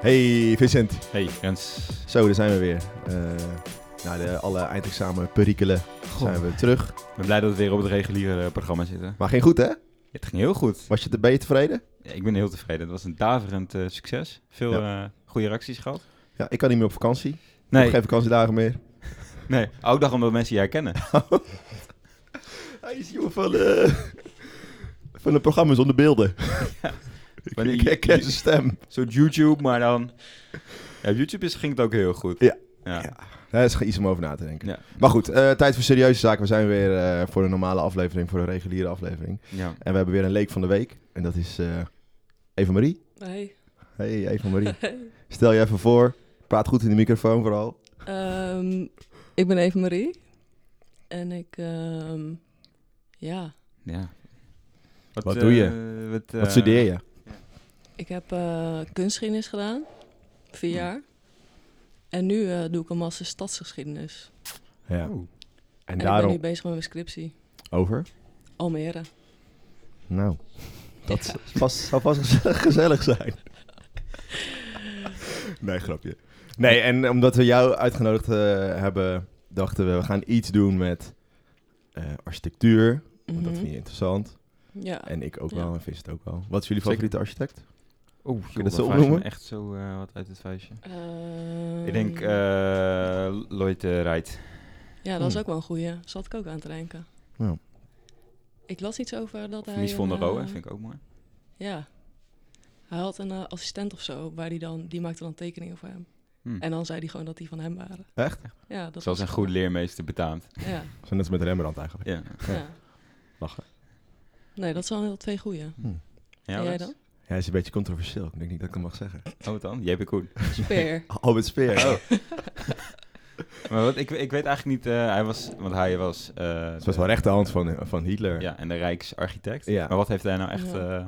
Hey Vincent. Hey, Rens. Zo, daar zijn we weer. Uh, na de, alle eindexamen perikelen zijn we terug. Ik ben blij dat we weer op het reguliere programma zitten. Maar ging goed, hè? Het ging heel goed. Was je, ben je tevreden? Ja, ik ben heel tevreden. Het was een daverend uh, succes. Veel ja. uh, goede reacties gehad. Ja, ik kan niet meer op vakantie. Nee. Ik heb geen vakantiedagen meer. Nee, ook dag omdat mensen je herkennen. Hij is jongen van, van een programma zonder beelden. Ja. Ik, ik herken zijn stem. Zo YouTube, maar dan... Ja, YouTube is, ging het ook heel goed. Ja. ja. ja. Dat is iets om over na te denken. Ja. Maar goed, uh, tijd voor serieuze zaken. We zijn weer uh, voor een normale aflevering, voor een reguliere aflevering. Ja. En we hebben weer een leek van de week. En dat is uh, Eva Marie. Hey. Hey, Eva Marie. Hey. Stel je even voor. Praat goed in de microfoon vooral. Um, ik ben Eva Marie. En ik, um, ja. Ja. Wat, wat doe je? Wat, wat studeer je? Ik heb uh, kunstgeschiedenis gedaan, vier jaar. En nu uh, doe ik een master stadsgeschiedenis. Ja. En, en daarom... ik ben nu bezig met mijn scriptie. Over? Almere. Nou, dat ja. vast, zou vast gezellig zijn. nee, grapje. Nee, en omdat we jou uitgenodigd uh, hebben, dachten we, we gaan iets doen met uh, architectuur. Mm -hmm. Want dat vind je interessant. Ja. En ik ook wel, en Vis het ook wel. Wat is jullie favoriete architect? Oeh, Kun je dat zo opnoemen? echt zo uh, wat uit het vuistje. Uh, ik denk uh, Lloyd Wright. Ja, dat is hmm. ook wel een goeie. Zat ik ook aan te denken. Ja. Ik las iets over dat hij... Mies van der Rohe vind ik ook mooi. Ja. Hij had een assistent of zo, waar die dan... Die maakte dan tekeningen voor hem. Hmm. En dan zei hij gewoon dat die van hem waren. Echt? Ja. Dat Zoals een goed leermeester betaamt. Ja. Zo net als met Rembrandt eigenlijk. Ja. ja. Lachen. Nee, dat zijn wel twee goeie. Hmm. Ja, en jij dan? Hij is een beetje controversieel. Ik denk niet dat ik hem mag zeggen. Oh, wat dan? Jij bent Koen. Speer. Albert Speer. Oh. maar wat, ik, ik weet eigenlijk niet, uh, hij was, want hij was... Uh, het was wel rechterhand van, van Hitler. Ja, en de Rijksarchitect. Ja. Maar wat heeft hij nou echt ja. uh,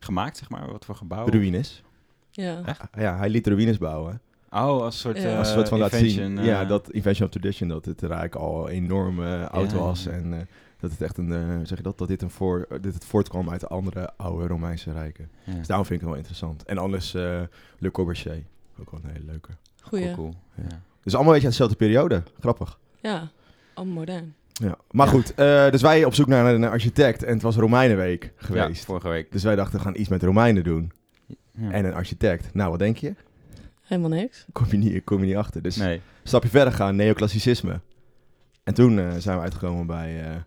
gemaakt, zeg maar? Wat voor gebouw? Ruïnes. Ja. Echt? Ja, hij liet ruïnes bouwen. Oh, als soort, ja. als soort van laten zien. Ja, dat Invention of Tradition, dat het Rijk al enorm oud was. En dat het echt een, uh, zeg je dat, dat dit, een voor, uh, dit het voortkwam uit de andere oude Romeinse rijken. Ja. Dus daarom vind ik het wel interessant. En anders uh, Le Corbusier, ook wel een hele leuke. Goeie. Cool, ja. ja. Dus allemaal een beetje uit dezelfde periode. Grappig. Ja, allemaal modern. Ja, maar goed, dus wij op zoek naar een architect en het was Romeinenweek geweest. Ja, vorige week. Dus wij dachten, we gaan iets met Romeinen doen. En een architect. Nou, wat denk je? Helemaal niks. Kom je niet, kom je niet achter. Dus nee. stapje verder gaan, neoclassicisme. En toen zijn we uitgekomen bij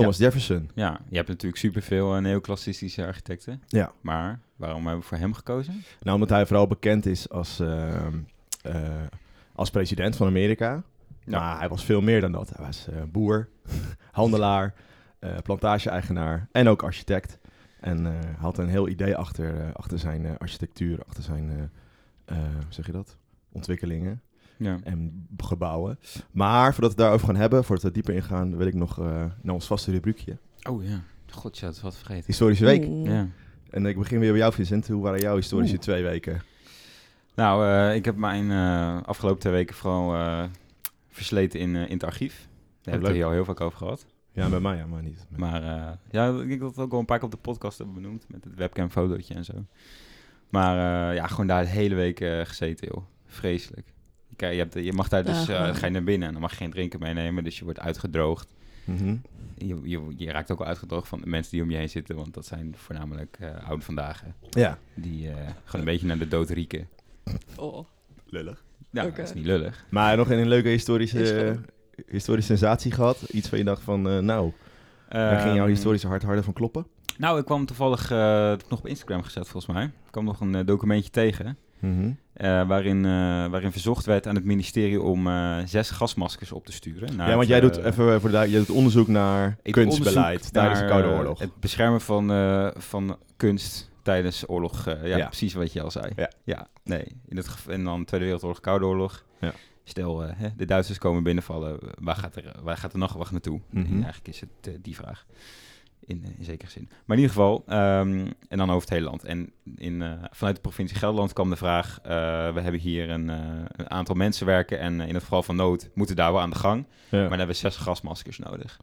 Thomas Jefferson. Ja, je hebt natuurlijk superveel uh, neoclassicistische architecten. Ja. Maar waarom hebben we voor hem gekozen? Nou, omdat hij vooral bekend is als, uh, uh, als president van Amerika. Ja. Maar hij was veel meer dan dat. Hij was boer, handelaar, plantage-eigenaar en ook architect. En had een heel idee achter, achter zijn architectuur, achter zijn, hoe zeg je dat, ontwikkelingen ja. en gebouwen. Maar voordat we daarover gaan hebben, voordat we dieper ingaan, wil ik nog uh, naar ons vaste rubriekje. Oh ja, god ja, dat wat vergeten. Historische week. Ja. En ik begin weer bij jou, Vincent. Hoe waren jouw historische twee weken? Nou, uh, ik heb mijn uh, afgelopen twee weken vooral versleten in, in het archief. Daar oh, hebben we hier al heel vaak over gehad. Ja, bij mij, ja, maar niet. Maar ja, ik denk dat het ook al een paar keer op de podcast hebben benoemd. Met het webcam fotootje en zo. Maar ja, gewoon daar de hele week gezeten, joh. Vreselijk. Kijk, je, hebt, je mag daar dus, uh, ga je naar binnen en dan mag je geen drinken meenemen, dus je wordt uitgedroogd. Mm -hmm. je, je, je, raakt ook al uitgedroogd van de mensen die om je heen zitten, want dat zijn voornamelijk uh, oude vandaag. Ja. Die uh, gewoon een beetje naar de dood rieken. Oh. Lullig. Ja, okay. dat is niet lullig. Maar nog een leuke historische, historische sensatie gehad? Iets van je dacht van, nou, daar ging jouw ehm, historische hart harder van kloppen? Nou, ik kwam toevallig, nog op Instagram gezet volgens mij. Ik kwam nog een documentje tegen. Mm -hmm. uh, waarin, uh, waarin verzocht werd aan het ministerie om uh, zes gasmaskers op te sturen. ja, want jij doet even voor de jij doet onderzoek naar kunstbeleid tijdens de Koude Oorlog. Het beschermen van, van kunst tijdens oorlog. Ja, ja, precies wat je al zei. Ja, ja nee. In het en dan Tweede Wereldoorlog, Koude Oorlog. Ja. Stel, hè, de Duitsers komen binnenvallen. Waar gaat er, waar gaat de nachtwacht naartoe? Mm -hmm. Eigenlijk is het die vraag in, eh, in zekere zin. Maar in ieder geval, um, en dan over het hele land. En in, uh, vanuit de provincie Gelderland kwam de vraag, uh, we hebben hier een, uh, een, aantal mensen werken en in het geval van nood moeten daar wel aan de gang. Ja. Maar dan hebben we zes gasmaskers nodig.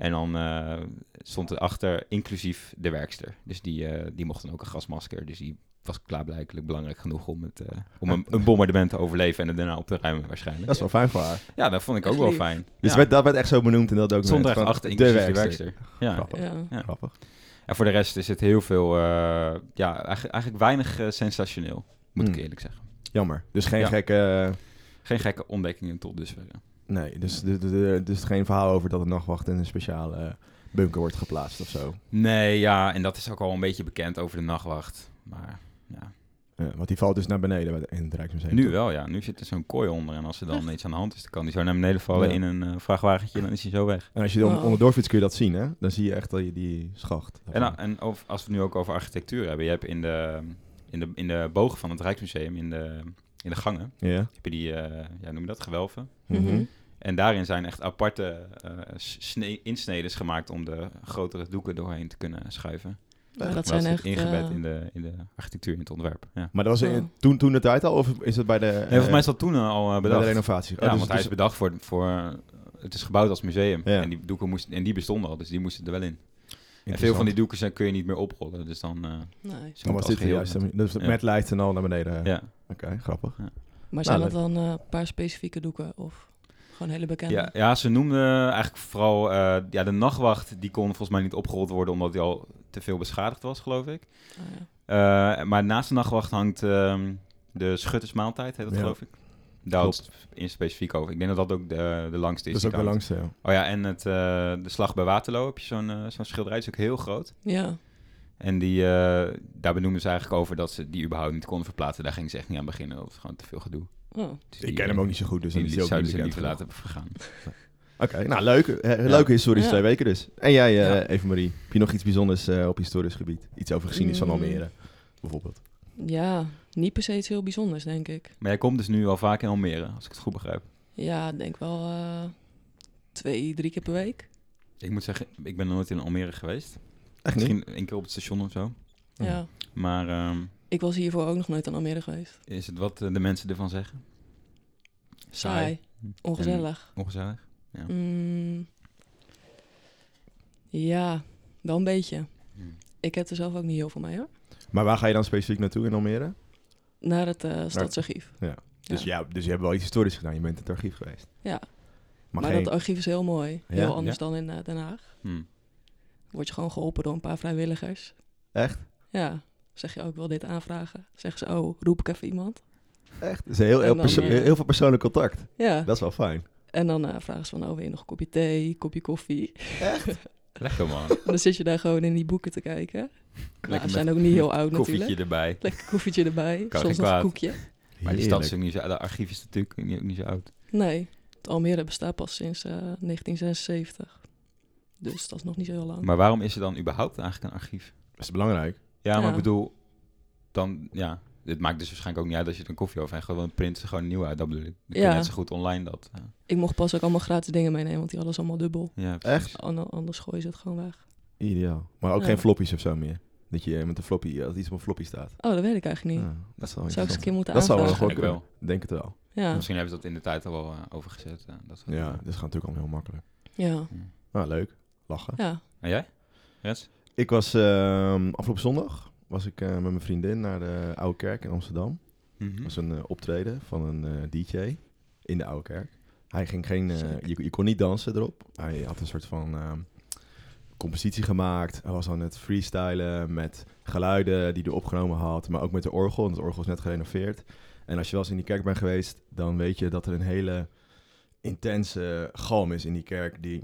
En dan eh, stond erachter inclusief de werkster. Dus die, eh, die mocht dan ook een gasmasker. Dus die was klaarblijkelijk belangrijk genoeg om, het, eh, om een, een bombardement te overleven en het daarna op te ruimen waarschijnlijk. Dat is wel fijn voor haar. Ja, dat vond ik ook wel fijn. Dus ja. werd, dat werd echt zo benoemd in dat echt van achter, de werkster. Ja. Grappig. Ja. Ja. Grappig. En voor de rest is het heel veel, eh, ja, eigenlijk, eigenlijk weinig eh, sensationeel, moet ik Hmm. eerlijk zeggen. Jammer. Dus geen Ja. gekke... Geen gekke ontdekkingen tot dusver. Nee, dus, de, de, de- dus geen verhaal over dat de nachtwacht in een speciale bunker wordt geplaatst of zo. Nee, ja, en dat is ook al een beetje bekend over de nachtwacht. Maar ja, Ja, want die valt dus naar beneden bij de- in het Rijksmuseum. nu toch? wel, ja. Nu zit er zo'n kooi onder en als er dan iets aan de hand is, dan kan die zo naar beneden vallen Ja. in een eh, vrachtwagentje en dan is hij zo weg. En als je dan Wow. onderdoor fietst kun je dat zien, hè? Dan zie je echt dat je die schacht. En, nou, en over- als we het nu ook over architectuur hebben, je hebt in de, in de, in de bogen van het Rijksmuseum, in de, in de gangen, Ja. heb je die, eh, ja, noem je dat, gewelven. Mhm. Mhm. En daarin zijn echt aparte eh sne- insneden gemaakt om de grotere doeken doorheen te kunnen schuiven. Ja, dat Dat zijn echt... ingebed eh, in, de, in de architectuur, in het ontwerp. Ja. Maar dat was in- Oh. toen, toen de tijd al? Of is het bij de, Nee, volgens mij is eh, dat toen al eh, bij de renovatie? Oh, ja, dus- want hij is bedacht voor, voor... Het is gebouwd als museum. Ja. En die doeken moesten, en die bestonden al, dus die moesten er wel in. En veel van die doeken zijn, kun je niet meer oprollen. Dus dan... eh Nee. Dan was dit met- Dus Ja. met lijst en al naar beneden. Ja. Oké, grappig. Maar zijn Nou, dat dan een paar specifieke doeken of gewoon hele bekende? Ja, ja, ze noemden eigenlijk vooral... eh, ja, de nachtwacht, die kon volgens mij niet opgerold worden... omdat hij al te veel beschadigd was, geloof ik. Ah, ja. Eh, maar naast de nachtwacht hangt ehm, de schuttersmaaltijd, heet dat Ja. geloof ik. Daar had het in specifiek over. Ik denk dat dat ook de, de langste is. Dat is ook de hangt. langste, ja. Oh ja, en het, eh, de slag bij Waterloo heb je zo'n zo'n schilderij. Dat is ook heel groot. ja. En die, eh, daar benoemen ze eigenlijk over dat ze die überhaupt niet konden verplaatsen. Daar gingen ze echt niet aan beginnen. Dat was gewoon te veel gedoe. Oh. Ik die, ken hem ook niet zo goed, dus dan die is hij ook zouden niet ze bekend liever genoeg. laten vergaan. Oké, nou leuk. eh, leuke historische Ja. twee weken dus. En jij, eh Ja. Eva Marie, heb je nog iets bijzonders eh, op historisch gebied? Iets over geschiedenis van Mm. Almere, bijvoorbeeld? Ja, niet per se iets heel bijzonders, denk ik. Maar jij komt dus nu al vaak in Almere, als ik het goed begrijp. Ja, ik denk wel eh, twee, drie keer per week. Ik moet zeggen, ik ben nog nooit in Almere geweest. Echt niet? Misschien één keer op het station of zo. Ja. Ja. Maar ehm, Ik was hiervoor ook nog nooit aan Almere geweest. is het wat eh, de mensen ervan zeggen? Saai. Ongezellig. Ongezellig? Ja. Mm, ja, wel een beetje. Hmm. Ik heb er zelf ook niet heel veel mee hoor. Maar waar ga je dan specifiek naartoe in Almere? Naar het eh stadsarchief. Dus, Ja. ja. dus je hebt wel iets historisch gedaan. Je bent in het archief geweest. Ja, Maar, maar geen... dat archief is heel mooi. Ja? Heel anders Ja? dan in eh, Den Haag. Hm. Word je gewoon geholpen door een paar vrijwilligers. Echt? Ja, zeg je ook wil dit aanvragen. Zeggen ze, oh, roep ik even iemand. Echt? Dus heel, heel, dan, eh, heel veel persoonlijk contact. Ja, Dat is wel fijn. en dan eh, vragen ze van, oh, wil je nog een kopje thee, kopje koffie? Lekker man. En dan zit je daar gewoon in die boeken te kijken. Nou, Lekker ze zijn ook niet heel oud koffietje natuurlijk. erbij. Lekker koffietje erbij, Kan soms een koekje. Maar die stad is ook niet zo... De archief is natuurlijk niet, ook niet zo oud. Nee, het Almere bestaat pas sinds eh, 1976. Dus dat is nog niet zo heel lang. Maar waarom is er dan überhaupt eigenlijk een archief? Dat is belangrijk. Ja, maar Ja. ik bedoel... Dan, ja... Dit maakt dus waarschijnlijk ook niet uit als je er een koffie over hebt. Gewoon print ze gewoon nieuw uit, dat bedoel ik. Dan kun je Ja. net zo goed online dat... ja. Ik mocht pas ook allemaal gratis dingen meenemen, want die hadden ze allemaal dubbel. Ja, Echt? Anders gooien ze het gewoon weg. Ideaal. Maar ook Ja. geen floppies of zo meer. Dat je met een floppy, dat iets op een floppy staat. Oh, dat weet ik eigenlijk niet. Ja, dat wel Zou ik eens een keer moeten Dat zou wel aanvragen. goed kunnen. Denk het wel. Ja, Misschien hebben ze dat in de tijd al wel eh, overgezet. eh, dat Ja, dat gaat natuurlijk allemaal heel makkelijk. ja, Nou, leuk. Lachen. ja. En jij? Rens? Ik was ehm, afgelopen zondag was ik eh, met mijn vriendin naar de Oude Kerk in Amsterdam. Mhm. Dat was een eh, optreden van een eh, DJ in de Oude Kerk. Hij ging geen, je, je kon niet dansen erop. Hij had een soort van ehm, compositie gemaakt. Hij was aan het freestylen met geluiden die hij opgenomen had, maar ook met de orgel. Want het orgel is net gerenoveerd. En als je wel eens in die kerk bent geweest, dan weet je dat er een hele intense galm is in die kerk die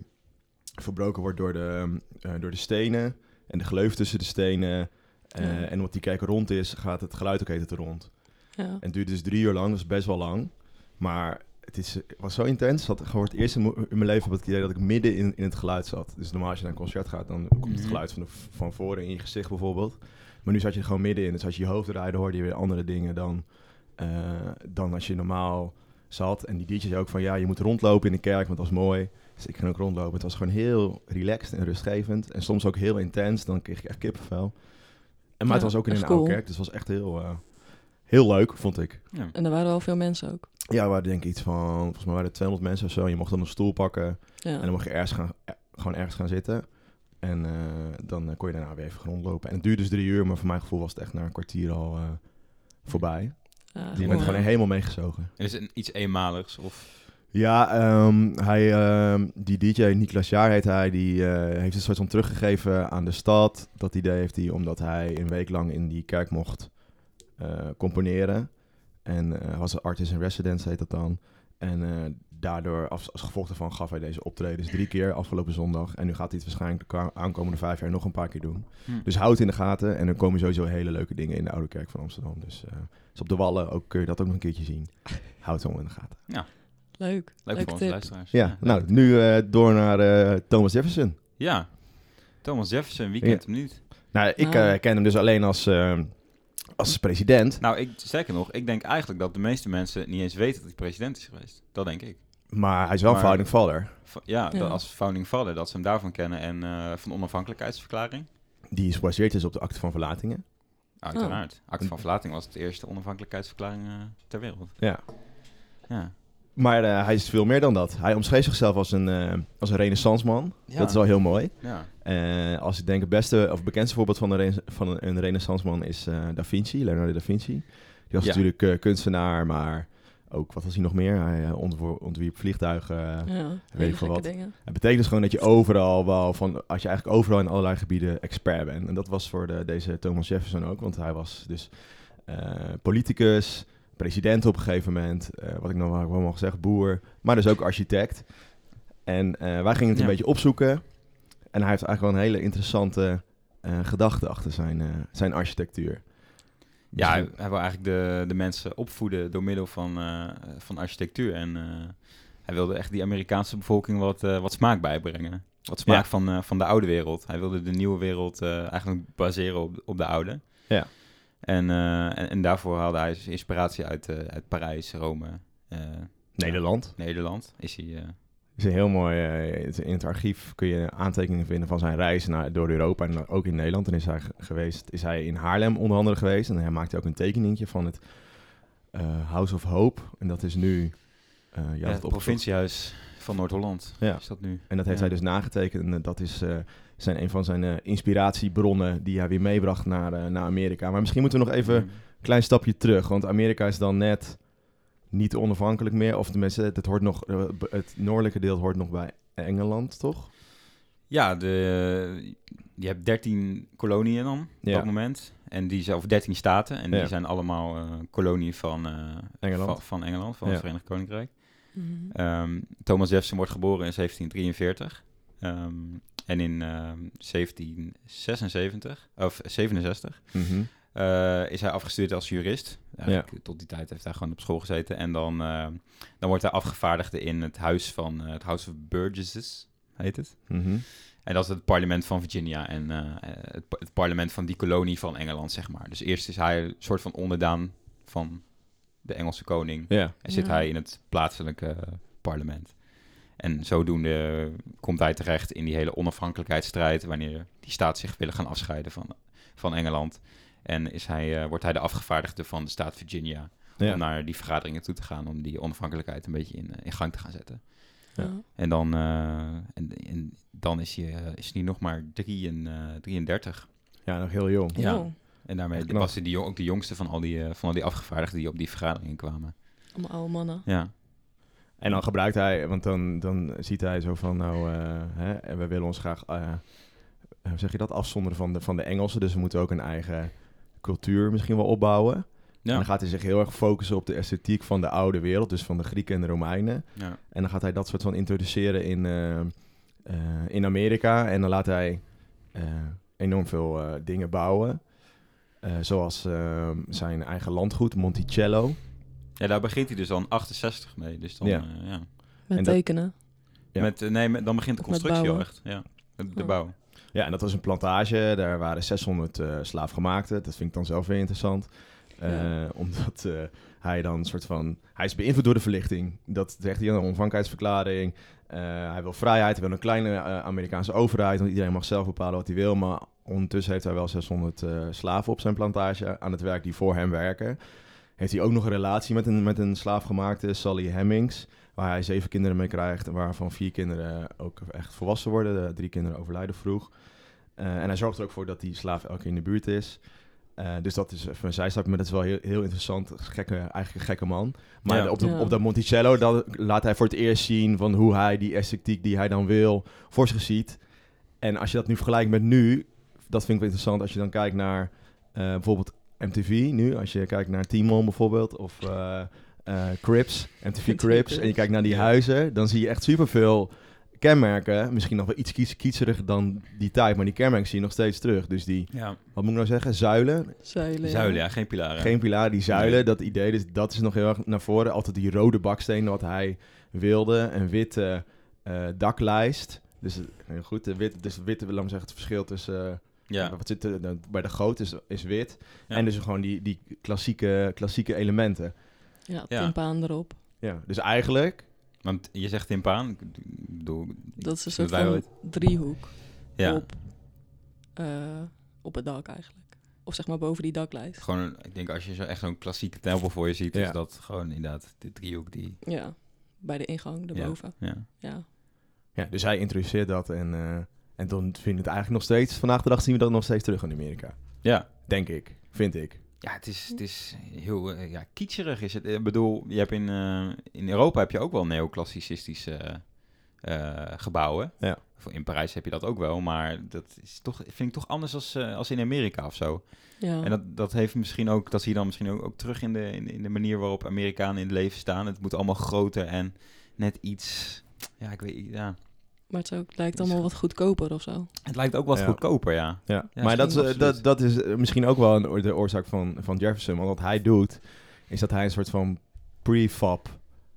verbroken wordt door de, eh, door de stenen en de gleuf tussen de stenen. Eh, Ja. En omdat die kerk rond is, gaat het geluid ook het rond. ja. En het duurde dus drie uur lang, dat is best wel lang. Maar het, is, was zo intens. Dat voor het eerst in, in mijn leven ik het idee dat ik midden in, in het geluid zat. Dus normaal als je naar een concert gaat, dan komt het Mhm. geluid van, de, van voren in je gezicht bijvoorbeeld. Maar nu zat je er gewoon middenin. Dus als je je hoofd draaide, hoorde je weer andere dingen dan, eh, dan als je normaal zat. En die DJ zei ook van, ja, je moet rondlopen in de kerk, want dat was mooi. Dus ik ging ook rondlopen. Het was gewoon heel relaxed en rustgevend. En soms ook heel intens. Dan kreeg ik echt kippenvel. En, maar Ja, het was ook in een oude cool. kerk, dus het was echt heel, eh, heel leuk, vond ik. Ja. En er waren wel veel mensen ook. Ja, we waren denk ik iets van, volgens mij waren er 200 mensen of zo. En je mocht dan een stoel pakken Ja, en dan mocht je ergens gaan, eh, gewoon ergens gaan zitten. En eh, dan kon je daarna weer even rondlopen. En het duurde dus drie uur, maar voor mijn gevoel was het echt na een kwartier al eh, voorbij. Ja, Je bent gewoon helemaal meegezogen. Is het iets eenmaligs? Of... Ja, ehm, hij, ehm, die DJ, Niklas Jaar heet hij, die eh, heeft een soort van teruggegeven aan de stad. Dat idee heeft hij omdat hij een week lang in die kerk mocht eh, componeren. En eh, was een artist in residence, heet dat dan. En daardoor, als, als gevolg daarvan, gaf hij deze optredens drie keer afgelopen zondag. En nu gaat hij het waarschijnlijk de aankomende vijf jaar nog een paar keer doen. Hm. Dus houd het in de gaten. En er komen sowieso hele leuke dingen in de Oude Kerk van Amsterdam. Dus, dus op de Wallen ook, kun je dat ook nog een keertje zien. Houd het allemaal in de gaten. Leuk. Leuk voor onze luisteraars. Ja, nou, nu eh, door naar eh, Thomas Jefferson. Ja. Thomas Jefferson, wie Ja. kent hem niet? Nou, ik Nou. eh, ken hem dus alleen als, eh, als president. Nou, ik, sterker nog, ik denk eigenlijk dat de meeste mensen niet eens weten dat hij president is geweest. Dat denk ik. Maar hij is wel Maar- founding father. Ja, Ja. dat als founding father, dat ze hem daarvan kennen. En eh, van de onafhankelijkheidsverklaring. Die gebaseerd is op de akte van verlatingen. Uiteraard. Akte van verlating was de eerste onafhankelijkheidsverklaring ter wereld. Ja. Ja. Maar eh, hij is veel meer dan dat. Hij omschreef zichzelf als een, eh als een renaissance man. Ja. Dat is wel heel mooi. Ja. Eh, als ik denk het beste of bekendste voorbeeld van een, rena- van een, een renaissance man is eh, Da Vinci, Leonardo da Vinci. Die was Ja. natuurlijk eh, kunstenaar, maar ook, wat was hij nog meer? Hij ontwierp vliegtuigen. Ja, weet ik veel wat. dingen. Het betekent dus gewoon dat je overal wel van, als je eigenlijk overal in allerlei gebieden expert bent. En dat was voor de, deze Thomas Jefferson ook, want hij was dus eh, politicus, president op een gegeven moment, eh, wat ik nog wel wel mag zeggen, boer, maar dus ook architect. En eh, wij gingen het Ja. een beetje opzoeken. En hij heeft eigenlijk wel een hele interessante eh, gedachte achter zijn, zijn architectuur. Ja, hij, Dus, hij wil eigenlijk de, de mensen opvoeden door middel van, van architectuur. En hij wilde echt die Amerikaanse bevolking wat, wat smaak bijbrengen. Wat smaak Ja. van, van de oude wereld. Hij wilde de nieuwe wereld eigenlijk baseren op, op de oude. Ja. En, eh, en, en daarvoor haalde hij zijn inspiratie uit, eh, uit Parijs, Rome, eh, Nederland. Nederland. Is hij, eh, is een heel mooi. in het archief kun je aantekeningen vinden van zijn reis naar, door Europa en ook in Nederland. En is hij ge- geweest, is hij in Haarlem onder andere geweest. En hij maakte ook een tekeningetje van het House of Hope. En dat is nu. ja, het provinciehuis van Noord-Holland. Ja. Is dat nu? En dat heeft Ja. hij dus nagetekend. En dat is zijn een van zijn eh, inspiratiebronnen die hij weer meebracht naar, eh, naar Amerika. Maar misschien moeten we nog even een klein stapje terug. Want Amerika is dan net niet onafhankelijk meer. Of tenminste, het, het hoort nog, eh, het noordelijke deel hoort nog bij Engeland, toch? Ja, de, je hebt 13 koloniën dan op Ja. dat moment. En die zijn, of 13 staten. En Ja. die zijn allemaal eh koloniën van, eh, Engeland. Van, van Engeland, van Ja. het Verenigd Koninkrijk. Mhm. Ehm, Thomas Jefferson wordt geboren in 1743. Ehm, en in ehm 1776, of 67, Mhm. eh, is hij afgestudeerd als jurist. Eigenlijk, Tot die tijd heeft hij gewoon op school gezeten. En dan, eh, dan wordt hij afgevaardigde in het huis van eh, het House of Burgesses, heet het. Mhm. En dat is het parlement van Virginia en eh, het, het parlement van die kolonie van Engeland, zeg maar. Dus eerst is hij een soort van onderdaan van de Engelse koning. Ja. En zit Ja. hij in het plaatselijke parlement. En zodoende komt hij terecht in die hele onafhankelijkheidsstrijd... wanneer die staat zich willen gaan afscheiden van, van Engeland. En is hij, eh, wordt hij de afgevaardigde van de staat Virginia... Ja. om naar die vergaderingen toe te gaan... om die onafhankelijkheid een beetje in, eh, in gang te gaan zetten. Ja. En dan, eh, en, en dan is hij, is hij nog maar drie en, eh, 33. ja, nog heel jong. Ja. En daarmee was hij die, ook de jongste van al die, van al die afgevaardigden... die op die vergaderingen kwamen. Allemaal oude mannen. Ja. En dan gebruikt hij, want dan, dan ziet hij zo van, nou, eh, hè, en we willen ons graag, eh, hoe zeg je dat, afzonderen van de, van de Engelsen. Dus we moeten ook een eigen cultuur misschien wel opbouwen. En Ja. dan gaat hij zich heel erg focussen op de esthetiek van de oude wereld, dus van de Grieken en de Romeinen. ja. En dan gaat hij dat soort van introduceren in, eh, eh, in Amerika. En dan laat hij eh, enorm veel eh, dingen bouwen. Eh, zoals eh, zijn eigen landgoed, Monticello. Ja, daar begint hij dus al in 68 mee. Dus dan, Ja. ja. ja. Met En tekenen. Ja. Met, eh, nee, met- dan begint de constructie al echt. Ja, de, de Oh. bouw. Ja, en dat was een plantage. Daar waren 600 eh slaafgemaakten. Dat vind ik dan zelf weer interessant. Eh, Ja. Omdat eh, hij dan een soort van... Hij is beïnvloed door de verlichting. Dat zegt hij in een onafhankelijkheidsverklaring. Eh, hij wil vrijheid. Hij wil een kleine eh, Amerikaanse overheid. Want iedereen mag zelf bepalen wat hij wil. Maar ondertussen heeft hij wel 600 eh, slaven op zijn plantage aan het werk die voor hem werken. Heeft hij ook nog een relatie met een, met een slaafgemaakte, Sally Hemmings. waar hij zeven kinderen mee krijgt. En waarvan vier kinderen ook echt volwassen worden. De drie kinderen overlijden vroeg. Eh, en hij zorgt er ook voor dat die slaaf elke keer in de buurt is. Eh, dus dat is even een zijstap, maar dat is wel heel, heel interessant. Gekke, eigenlijk een gekke man. Maar Ja. op, de, Ja. op dat Monticello dat laat hij voor het eerst zien van hoe hij die esthetiek die hij dan wil voor zich ziet. En als je dat nu vergelijkt met nu, dat vind ik wel interessant als je dan kijkt naar eh, bijvoorbeeld MTV nu. Als je kijkt naar Timon bijvoorbeeld of eh eh, Crips, MTV Crips. En je kijkt naar die Ja. huizen, dan zie je echt superveel kenmerken. Misschien nog wel iets kies, kietseriger dan die tijd, maar die kenmerken zie je nog steeds terug. Dus die, Ja. wat moet ik nou zeggen, zuilen, Zuilen. Zuilen, ja, geen pilaren. geen pilaar, die zuilen, Nee. dat idee, dus dat is nog heel erg naar voren. Altijd die rode bakstenen wat hij wilde, een witte eh, daklijst. Dus heel goed, de witte, dus witte, laat me zeggen, het verschil tussen... Ja. wat zit er, bij de goot is, is wit. Ja. En dus gewoon die, die klassieke, klassieke elementen. Ja, Ja. timpaan erop. Ja, dus eigenlijk... Want je zegt timpaan, ik bedoel... Dat is een soort van driehoek Ja, op, eh, op het dak eigenlijk. Of zeg maar boven die daklijst. gewoon, ik denk als je zo echt zo'n klassieke tempel voor je ziet, Ja. is dat gewoon inderdaad de driehoek die... Ja, bij de ingang erboven. Ja. Ja. Ja, dus hij introduceert dat en, eh, en dan vind je het eigenlijk nog steeds... Vandaag de dag zien we dat nog steeds terug in Amerika. Ja, Denk ik, vind ik. Ja, het is, het is heel eh, ja, kitscherig is het. Ik bedoel, je hebt in, eh, in Europa heb je ook wel neoclassicistische eh, gebouwen. Ja. Of In Parijs heb je dat ook wel, maar dat is toch, vind ik toch anders als, als in Amerika of zo. ja. En dat, dat heeft misschien ook, dat zie je dan misschien ook, ook terug in de, in, in de manier waarop Amerikanen in het leven staan. Het moet allemaal groter en net iets, ja, ik weet, ja. Maar het, ook, het lijkt allemaal wat goedkoper of zo. Het lijkt ook wat Ja. goedkoper, ja. Ja, Ja, maar dat, is, misschien eh, dat, dat is eh, misschien ook wel een, de oorzaak van, van Jefferson. Want wat hij doet, is dat hij een soort van prefab...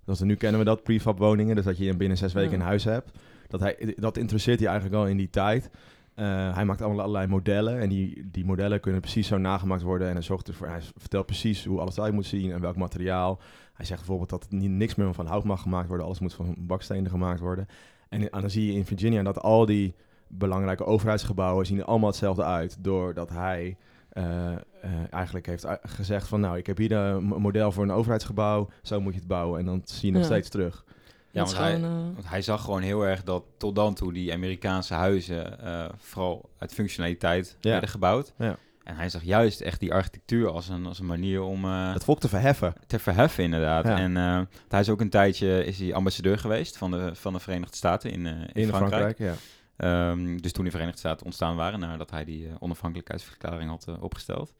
Dat we nu kennen we dat, prefab woningen. Dus dat je binnen zes weken Ja. een huis hebt. Dat, hij, dat interesseert hij eigenlijk al in die tijd. Eh, hij maakt allemaal allerlei modellen. En die, die modellen kunnen precies zo nagemaakt worden. En hij, zorgt ervoor, hij vertelt precies hoe alles eruit moet zien en welk materiaal. Hij zegt bijvoorbeeld dat niet, niks meer van hout mag gemaakt worden. Alles moet van bakstenen gemaakt worden. En, en dan zie je in Virginia dat al die belangrijke overheidsgebouwen zien er allemaal hetzelfde uit. Doordat hij eh, eh, eigenlijk heeft gezegd van... nou, ik heb hier een mo- model voor een overheidsgebouw. Zo moet je het bouwen. En dan zie je nog Ja. steeds terug. Ja, want hij, eh, Want hij zag gewoon heel erg dat tot dan toe die Amerikaanse huizen eh, vooral uit functionaliteit Ja. werden gebouwd. Ja. En hij zag juist echt die architectuur als een, als een manier om eh, Het volk te verheffen. te verheffen inderdaad. Ja. En eh, hij is ook een tijdje is hij ambassadeur geweest van de, van de Verenigde Staten in, eh, in, In Frankrijk. Frankrijk, ja. Ehm, dus toen de Verenigde Staten ontstaan waren, nadat hij die onafhankelijkheidsverklaring had opgesteld.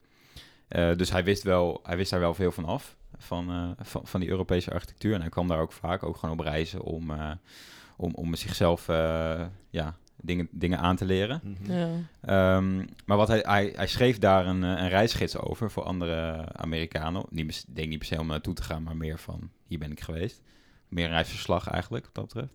Dus hij wist, wel, hij wist daar wel veel van af, van, van, van die Europese architectuur. En hij kwam daar ook vaak ook gewoon op reizen om, om, om zichzelf ja, dingen, dingen aan te leren. Mhm. ja. Ehm, maar wat hij, hij, hij schreef daar een, eh, een reisgids over voor andere Amerikanen. Niet, denk niet per se om naartoe te gaan, maar meer van hier ben ik geweest. Meer een reisverslag eigenlijk, wat dat betreft.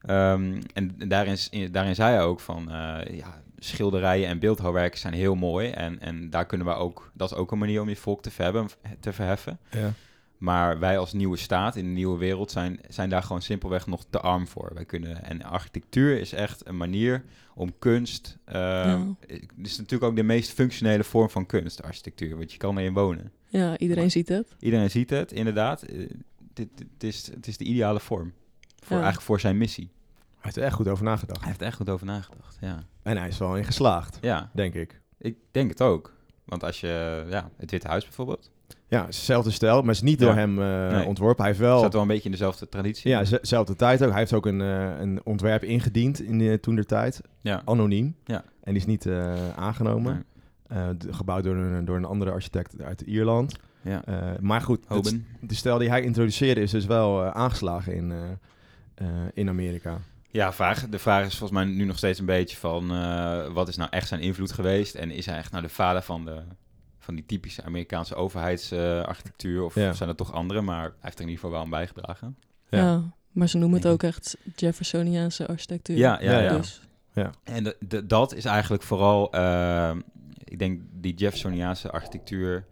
Ehm, en daarin, in- daarin zei hij ook van, eh, ja, schilderijen en beeldhouwwerken zijn heel mooi. En, en daar kunnen we ook, dat is ook een manier om je volk te, verhebben, te verheffen. Ja. Maar wij als nieuwe staat in de nieuwe wereld zijn, zijn daar gewoon simpelweg nog te arm voor. Wij kunnen, en architectuur is echt een manier om kunst. eh, Ja. Het is natuurlijk ook de meest functionele vorm van kunst, architectuur. Want je kan erin wonen. ja, iedereen Maar- ziet het. Iedereen ziet het, inderdaad. Eh, dit, dit is, het is de ideale vorm. Voor, Ja. Eigenlijk voor zijn missie. Hij heeft er echt goed over nagedacht. Hij heeft er echt goed over nagedacht. Ja, En hij is wel in geslaagd, ja denk ik. ik denk het ook. Want als je, ja, het Witte Huis bijvoorbeeld, Ja, het is dezelfde stijl, maar het is niet Ja. door hem eh, Nee. ontworpen. Hij heeft wel... staat wel een beetje in dezelfde traditie. Ja, z- zelfde tijd ook. Hij heeft ook een, eh, een ontwerp ingediend in de, toen der tijd. ja. Anoniem. Ja. En die is niet eh, aangenomen. Nee. Eh, gebouwd door een, door een andere architect uit Ierland. ja. Eh, maar goed, het- de stijl die hij introduceerde is dus wel eh, aangeslagen in, eh, eh, in Amerika. Ja, vraag, de vraag is volgens mij nu nog steeds een beetje van... eh, wat is nou echt zijn invloed geweest? En is hij echt nou de vader van, de, van die typische Amerikaanse overheidsarchitectuur? of Ja. zijn er toch andere? Maar hij heeft er in ieder geval wel aan bijgedragen. Ja. Ja. maar ze noemen het ook echt Jeffersoniaanse architectuur. Ja, ja, Ja, ja. ja. En de, de- dat is eigenlijk vooral... eh, ik denk die Jeffersoniaanse architectuur...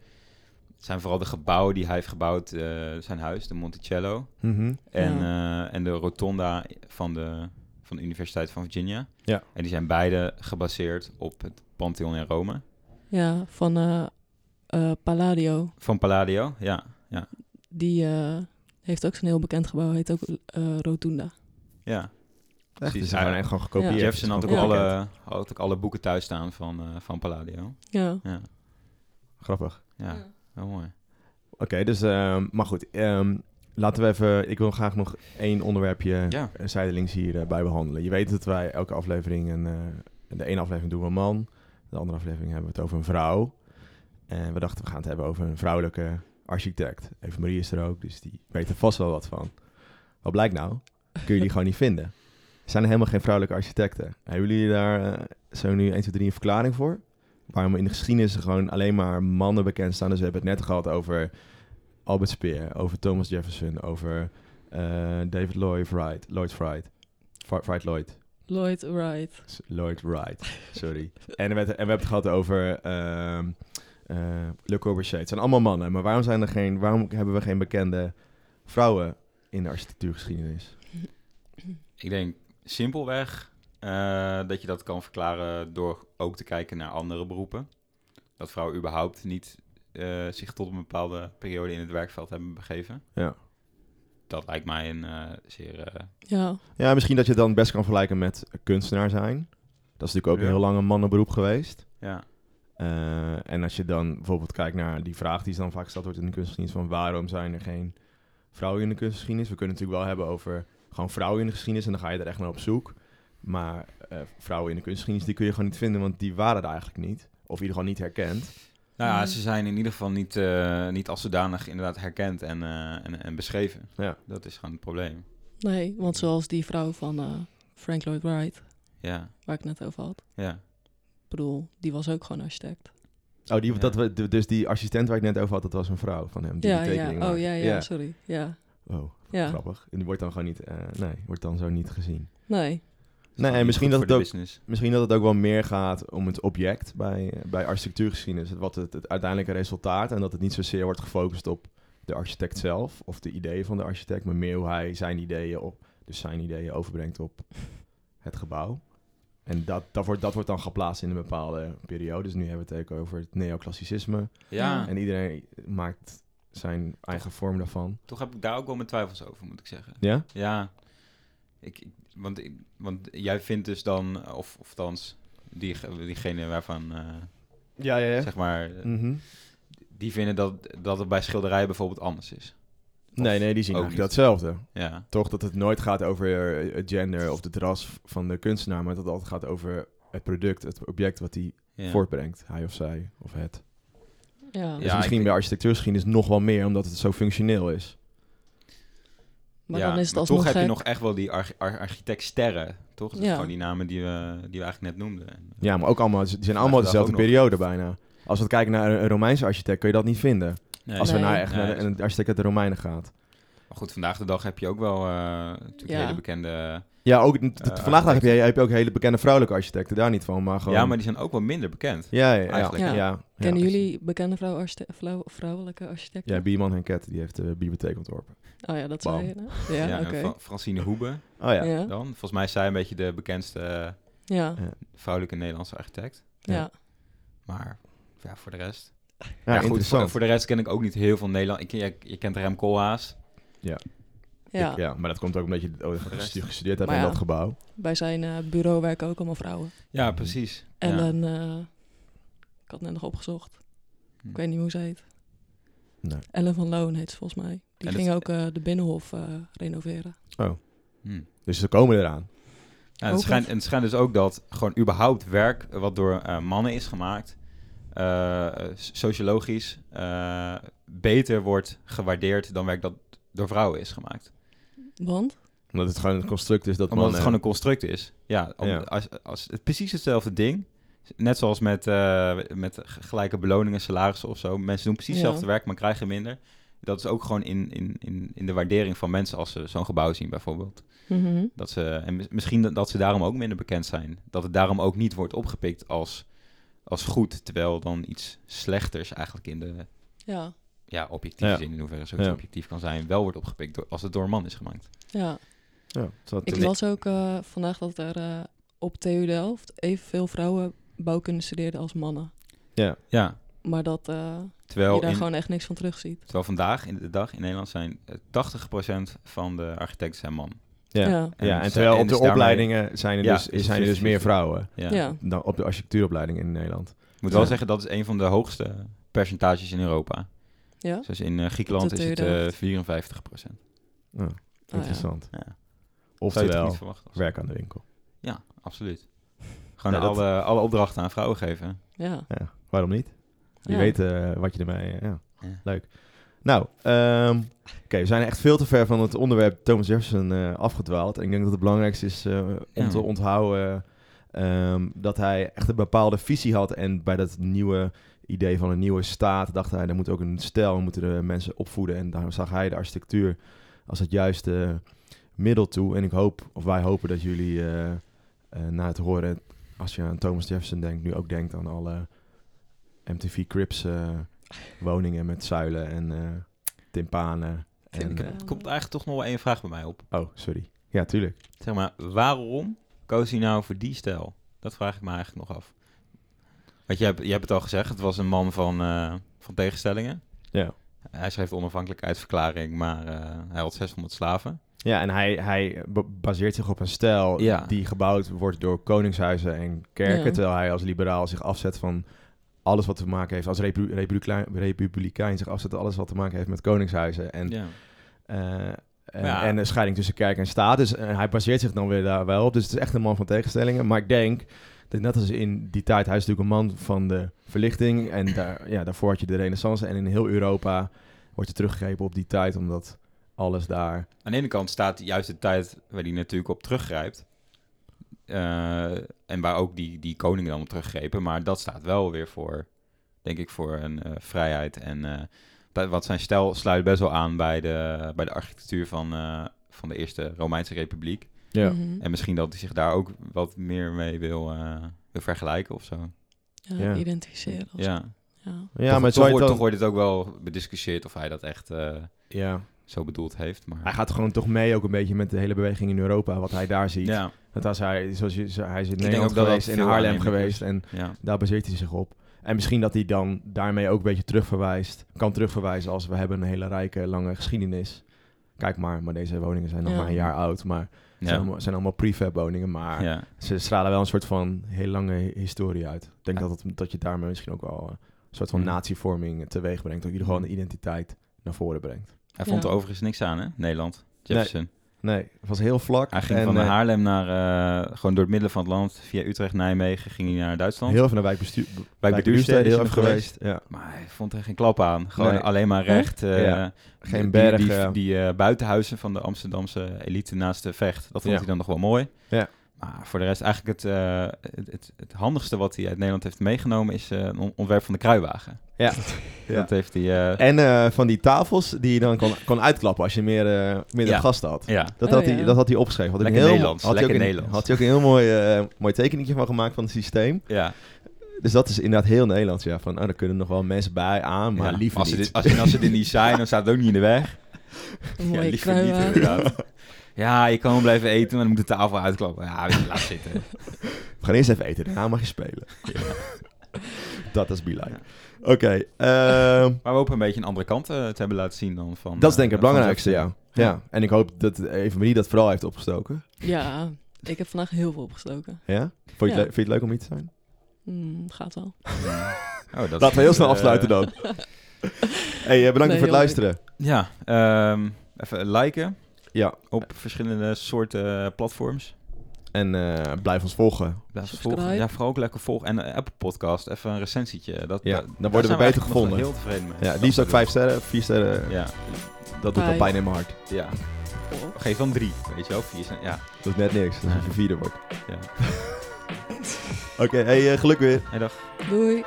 zijn vooral de gebouwen die hij heeft gebouwd. eh, zijn huis, de Monticello. Mhm. En, eh, en de rotonda van de, van de Universiteit van Virginia. Ja. En die zijn beide gebaseerd op het Pantheon in Rome. ja, van eh, eh, Palladio. Van Palladio, ja. ja. Die, eh, Heeft ook zo'n heel bekend gebouw, heet ook eh, Rotunda. Ja. Echt, is hij- gewoon echt gewoon gekopieerd. Ja. Jefferson had ook, alle, had ook alle boeken thuis staan van, eh, van Palladio. Ja. Ja, Grappig. ja. heel mooi. Oké, dus, ehm, maar goed. ehm, laten we even, ik wil graag nog één onderwerpje Ja. eh, zijdelings hierbij bij behandelen. Je weet dat wij elke aflevering, een, eh, de ene aflevering doen we een man, de andere aflevering hebben we het over een vrouw. En we dachten, we gaan het hebben over een vrouwelijke architect. Even Marie is er ook, dus die weet er vast wel wat van. Wat blijkt nou? Kun je die gewoon niet vinden. Er zijn helemaal geen vrouwelijke architecten. Hebben jullie daar eh, zo nu 1, 2, 3 een verklaring voor? Waarom in de geschiedenis er gewoon alleen maar mannen bekend staan. Dus we hebben het net gehad over Albert Speer, over Thomas Jefferson, over eh, David Lloyd Wright, Lloyd Wright, Wright Lloyd, Lloyd Wright. Lloyd Wright, sorry. en, we, en we hebben het gehad over ehm eh, Le Corbusier. Het zijn allemaal mannen, maar waarom, zijn er geen, waarom hebben we geen bekende vrouwen in de architectuurgeschiedenis? Ik denk simpelweg eh, dat je dat kan verklaren door ook te kijken naar andere beroepen. Dat vrouwen überhaupt niet eh, zich tot een bepaalde periode in het werkveld hebben begeven. Ja. Dat lijkt mij een eh, zeer... eh, Ja, Ja, misschien dat je het dan best kan vergelijken met kunstenaar zijn. Dat is natuurlijk ook Ja. een heel lang een mannenberoep geweest. ja. Eh, en als je dan bijvoorbeeld kijkt naar die vraag die dan vaak gesteld wordt in de kunstgeschiedenis van waarom zijn er geen vrouwen in de kunstgeschiedenis? We kunnen het natuurlijk wel hebben over gewoon vrouwen in de geschiedenis en dan ga je er echt naar op zoek. Maar eh, vrouwen in de kunstgeschiedenis die kun je gewoon niet vinden, want die waren er eigenlijk niet. Of in ieder geval niet herkend. Nou ja, Mm. ze zijn in ieder geval niet, eh, niet als zodanig inderdaad herkend en, eh, en, en beschreven. Ja. Dat is gewoon het probleem. nee, want zoals die vrouw van eh, Frank Lloyd Wright, Ja, waar ik het net over had. ja. Bedoel, die was ook gewoon architect. Oh, die, Ja. dat we, de- dus die assistent waar ik net over had, dat was een vrouw van hem. Die Ja, die ja. Oh, ja, ja, sorry. Ja, Oh, ja. grappig. En die wordt dan gewoon niet, eh, nee, wordt dan zo niet gezien. Nee. Nee, en misschien dat het ook. Misschien dat het ook wel meer gaat om het object bij, bij architectuurgeschiedenis. Wat het, het uiteindelijke resultaat. En dat het niet zozeer wordt gefocust op de architect zelf of de ideeën van de architect. Maar meer hoe hij zijn ideeën op, dus zijn ideeën overbrengt op het gebouw. En dat, dat, wordt, dat wordt dan geplaatst in een bepaalde periode. Dus nu hebben we het over het neoclassicisme. Ja, En iedereen maakt zijn eigen vorm daarvan. toch heb ik daar ook wel mijn twijfels over, moet ik zeggen. Ja? Ja, ik, ik- want, ik, want jij vindt dus dan, of, of althans, die, diegene waarvan, eh, Ja, ja, ja. zeg maar, Mhm. die vinden dat, dat het bij schilderijen bijvoorbeeld anders is. Nee, nee, die zien ook niet. datzelfde. Ja, Toch dat het nooit gaat over eh, het gender of de ras van de kunstenaar, maar dat het altijd gaat over het product, het object wat hij ja. voortbrengt. Hij of zij of het. Ja. Dus Ja, misschien bij architectuurgeschiedenis nog wel meer, omdat het zo functioneel is. Maar ja, dan is het maar alsnog toch heb je nog echt wel die arch ar- architectsterren, toch? Dat Ja. Gewoon die namen die we, die we eigenlijk net noemden. En, Ja, maar ook allemaal, die zijn allemaal dezelfde nog. periode bijna. Als we kijken naar een Romeinse architect, kun je dat niet vinden. Nee, Als we Nee. naar echt Nee, naar een architect uit de Romeinen gaat. Maar goed, vandaag de dag heb je ook wel eh, natuurlijk Ja. hele bekende... Ja, ook, Eh, vandaag de dag heb je, heb je ook hele bekende vrouwelijke architecten, daar niet van, maar gewoon... Ja, maar die zijn ook wel minder bekend. Ja, ja, ja. Eigenlijk, ja, Kennen ja. jullie bekende vrouw archite- vrouw- vrouwelijke architecten? Ja, Bierman Henket, die heeft de bibliotheek ontworpen. Oh ja, dat Bam. zei je. Ja, oké. Fra- Francine Hoebe Oh ja. Ja, dan. Volgens mij is zij een beetje de bekendste eh, ja, vrouwelijke Nederlandse architect. ja. Maar ja, voor de rest... Ja, Ja, goed, interessant. voor, voor de rest ken ik ook niet heel veel Nederland. Ik, je, je kent Rem Koolhaas. ja. Ik- ja, maar dat komt ook omdat je oh, Voor de rest. gestudeerd hebt Maar in ja. dat gebouw. Bij zijn eh, bureau werken ook allemaal vrouwen. Ja, precies. En ja. dan, eh, ik had net nog opgezocht. Hm. Ik weet niet hoe ze heet. Nee. Ellen van Loon heet ze volgens mij. Die En ging dat- ook eh, de Binnenhof eh, renoveren. Hm. Dus ze komen eraan. Ja, het, schijnt, het schijnt dus ook dat gewoon überhaupt werk wat door eh, mannen is gemaakt, sociologisch, eh, beter wordt gewaardeerd dan werk dat door vrouwen is gemaakt. Want? Omdat het gewoon een construct is dat Omdat het gewoon een construct is. Ja, om- Ja. Als, als het precies hetzelfde ding. Net zoals met, eh, met gelijke beloningen, salarissen of zo. Mensen doen precies Ja. hetzelfde werk, maar krijgen minder. Dat is ook gewoon in, in, in, in de waardering van mensen als ze zo'n gebouw zien bijvoorbeeld. Mhm. Dat ze, en mis- misschien dat- dat ze daarom ook minder bekend zijn. Dat het daarom ook niet wordt opgepikt als, als goed. Terwijl dan iets slechters eigenlijk in de Ja, ja, objectieve Ja. zin, in hoeverre zoiets Ja. objectief kan zijn, wel wordt opgepikt door, als het door een man is gemaakt. ja. Ja, zo Ik las ook eh, vandaag dat er eh, op TU Delft evenveel vrouwen bouwkunde studeerden als mannen. ja. Ja, Maar dat eh, Terwijl, je daar in- gewoon echt niks van terugziet. terwijl vandaag, in de dag in Nederland, zijn eh, 80% van de architecten zijn man. Ja. Ja. Ja, en ze- terwijl op is de daarmee- opleidingen zijn er Ja, dus, zijn er dus 50-50. meer vrouwen Ja. Ja. dan op de architectuuropleidingen in Nederland. Ik moet wel zeggen, dat is een van de hoogste percentages in Europa. Ja? Dus in eh, Griekenland Dat is het je eh dacht. 54%. Oh, Oh, ja. interessant. Ja. Toch Oftewel, werk aan de winkel. Ja, absoluut. Gewoon Ja, dat- alle, alle opdrachten aan vrouwen geven. Ja. Ja, waarom niet? Je Ja. weet eh, wat je ermee... eh, ja. Ja. leuk. Nou, ehm, oké, we zijn echt veel te ver van het onderwerp Thomas Jefferson eh, afgedwaald. En ik denk dat het belangrijkste is eh, om Ja. te onthouden ehm, dat hij echt een bepaalde visie had. En bij dat nieuwe idee van een nieuwe staat dacht hij, er moet ook een stijl, we moeten de mensen opvoeden. En daar zag hij de architectuur als het juiste middel toe. En ik hoop, of wij hopen dat jullie eh, eh, na het horen, als je aan Thomas Jefferson denkt, nu ook denkt aan alle MTV Crips eh, woningen met zuilen en eh timpanen. En ik eh, er komt eigenlijk toch nog wel één vraag bij mij op. oh, sorry. Ja, tuurlijk. Zeg maar, waarom koos hij nou voor die stijl? Dat vraag ik me eigenlijk nog af. Want je hebt, je hebt het al gezegd, het was een man van, eh, van tegenstellingen. Ja. Hij schreef onafhankelijkheidsverklaring, maar eh, hij had 600 slaven. Ja, en hij, hij ba- baseert zich op een stijl Ja. die gebouwd wordt door koningshuizen en kerken. Ja. Terwijl hij als liberaal zich afzet van alles wat te maken heeft, als repu republikein, republikein zich afzet alles wat te maken heeft met koningshuizen. En, Ja. eh, en, Ja. en een scheiding tussen kerk en staat. Dus hij baseert zich dan weer daar wel op. Dus het is echt een man van tegenstellingen. Maar ik denk dat net als in die tijd, hij is natuurlijk een man van de verlichting. En daar, ja, daarvoor had je de renaissance. En in heel Europa wordt er teruggegrepen op die tijd, omdat alles daar... Aan de ene kant staat juist de tijd waar hij natuurlijk op teruggrijpt. Eh, en waar ook die, die koningen dan op teruggrepen. Maar dat staat wel weer voor, denk ik, voor een eh, vrijheid. En eh, dat, wat zijn stijl sluit best wel aan bij de, bij de architectuur van, eh, van de Eerste Romeinse Republiek. Ja. Mhm. En misschien dat hij zich daar ook wat meer mee wil, eh, wil vergelijken of zo. Ja, Ja. identificeren. Ja. Ja. Ja, toch, maar toch, wordt, dan- toch wordt het ook wel bediscussieerd of hij dat echt eh, Ja, zo bedoeld heeft. Maar, hij gaat gewoon toch mee ook een beetje met de hele beweging in Europa, wat hij daar ziet. ja, Want als hij, zoals je, hij is in Nederland ook dat geweest, dat in Haarlem geweest is. en ja. daar baseert hij zich op. En misschien dat hij dan daarmee ook een beetje terugverwijst, kan terugverwijzen als we hebben een hele rijke, lange geschiedenis. Kijk maar, maar deze woningen zijn nog Ja. maar een jaar oud, maar het zijn, Ja. allemaal, zijn allemaal prefab woningen, maar Ja. ze stralen wel een soort van heel lange historie uit. Ik denk Ja. dat, het, dat je daarmee misschien ook wel een soort van Ja. natievorming teweeg brengt, of in ieder geval een identiteit naar voren brengt. Hij vond Ja. er overigens niks aan, hè? Nederland. Jefferson. Nee, het was heel vlak. Hij ging en, van eh, Haarlem naar, eh, gewoon door het midden van het land, via Utrecht, Nijmegen, ging hij naar Duitsland. Heel even naar wijkbestuur, Wijkbestuursteden is heel hij even geweest. Ja. Maar hij vond er geen klap aan. Gewoon Nee. alleen maar recht. eh, Ja. Geen die- bergen. Die, die, eh, buitenhuizen van de Amsterdamse elite naast de vecht, dat vond Ja. hij dan nog wel mooi. Ja. Maar voor de rest eigenlijk het, eh, het, het, het handigste wat hij uit Nederland heeft meegenomen is eh, een on- ontwerp van de kruiwagen. Ja. Ja. Dat heeft hij... eh, En eh, van die tafels die je dan kon, kon uitklappen als je meer, eh meer Ja. gasten had. ja, Dat, Oh, had hij, ja. dat had hij opgeschreven. Had hij Lekker heel, Nederlands, Had hij ook lekker een. Had hij ook een heel mooi, eh, mooi tekeningetje van gemaakt van het systeem. ja. Dus dat is inderdaad heel Nederlands. Ja. Van, oh, er kunnen nog wel mensen bij aan, maar Ja, liever als ze niet. dit- als, en als ze dit niet zijn, dan staat het ook niet in de weg. Een mooie liever niet kruiwagen. inderdaad. Ja, je kan wel blijven eten, maar dan moet de tafel uitklappen. Ja, laat zitten. We gaan eerst even eten, daarna mag je spelen. dat is be like. Oké, ehm, Maar we hopen een beetje een andere kant eh, te hebben laten zien dan van... dat is denk ik eh, het belangrijkste, ja. Ja. En ik hoop dat Eva Marie dat vooral heeft opgestoken. Ja, ik heb vandaag heel veel opgestoken. Ja? Vond je, het Ja. le- vind je het leuk om hier te zijn? Hmm, gaat wel. Oh, dat Laten we heel snel eh, afsluiten dan. hey, bedankt Nee, voor het leuk. luisteren. Ja, ehm, even liken Ja, op verschillende soorten eh, platforms. en eh, blijf ons volgen. Blijf Subscribe. volgen. Ja, vooral ook lekker volgen. En eh, Apple Podcast, even een recensietje. Dat, Ja, dat- dan daar worden we beter gevonden. heel tevreden mee. Ja, Dat liefst ook vijf sterren, vier sterren. Ja, Dat doet Vijf. pijn in mijn hart. ja. Geef dan drie, weet je wel. Vier zijn, ja. Dat is net niks, als Nee. je vierde wordt. ja. Oké, hey, eh, geluk weer. Hey, dag. Doei.